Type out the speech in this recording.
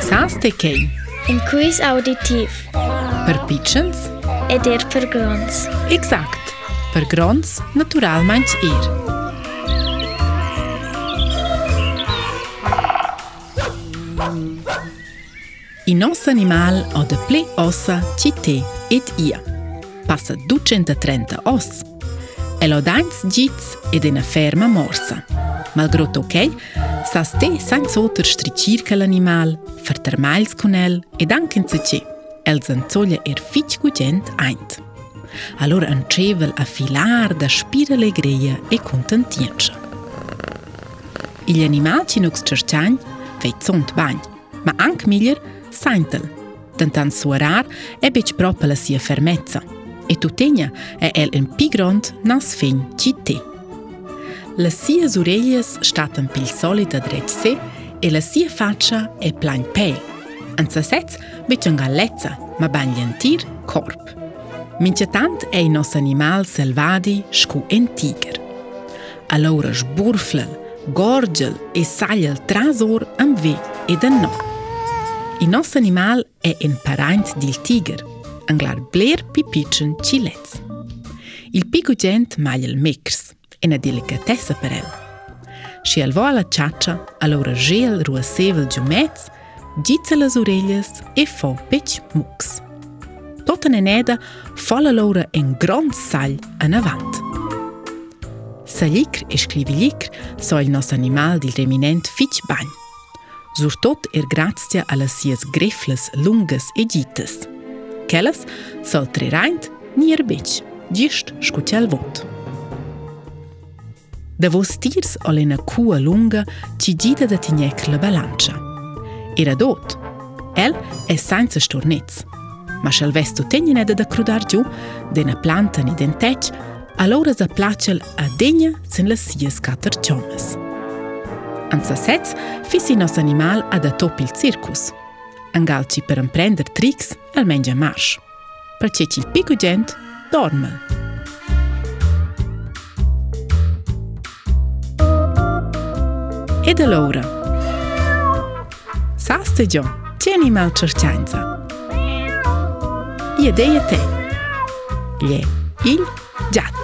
Saste kei, Un quiz auditiv. per pitchens, Ed er per grons. exact, per grons naturalmeins er. Il nostro animal ha de ple ossa ci te ed ia. Passa 230 oss. El ha dains gits ed una ferma morsa. Malgrot ok, sa ste senza otter stricir che l'animal, fertermails con el ed anche in ce. El zanzoglia er fitch gugent eint. Allora ancevel a filar da spira legreia e contentienza. Gli animali ci nux cerciagn feit sunt bagn, ma anche miglior seintel. Tentant suorar e bec proprio la sia fermezza. E tutegna è el in pigront nas fin lësie zurejjes shtatën pilsolit të drejtësi e lësie faqa e planjë pejë, në sësec bëqë nga leca, më ban lëntir korp. Min që tant e i nos animal selvadi shku e në tiger. Alor është burflën, gorgjël e saljël trazor në vë e dë në. I nos animal e në parant dil tiger, në glar bler pipicën qilec. Il picu gjent maljël mikrs. È una delicatessa per el. Si el va alla ciaccia, allora gel ruasevel giumez, gizza le oreglias e fa pec mux. Tota neneda folla l'ora en grand sall en avant. Salicr e scrivilicr so il nostro animal dil reminent fitch bagn. Surtot er grazia alla sias grefles lungas e gites. Kellas sol treraint ni er bec, gist scucel vot. Devostirës ole në kua lunga që gjithë dhe të njek lë balancia. Era dot, el e senza stornez, ma shëll vestu të njën edhe dhe krudar gju, dhe në plantën i denteq, alore zë placel a denja cën lë sijës katër qomës. Anca sec, fisi nos animal a da topi il circus, angal që për imprender triks, almenja marsh. Për që që i piku gjent, dormel. Saste già, c'è animal cercianza. Io dei a te. Gli il gat.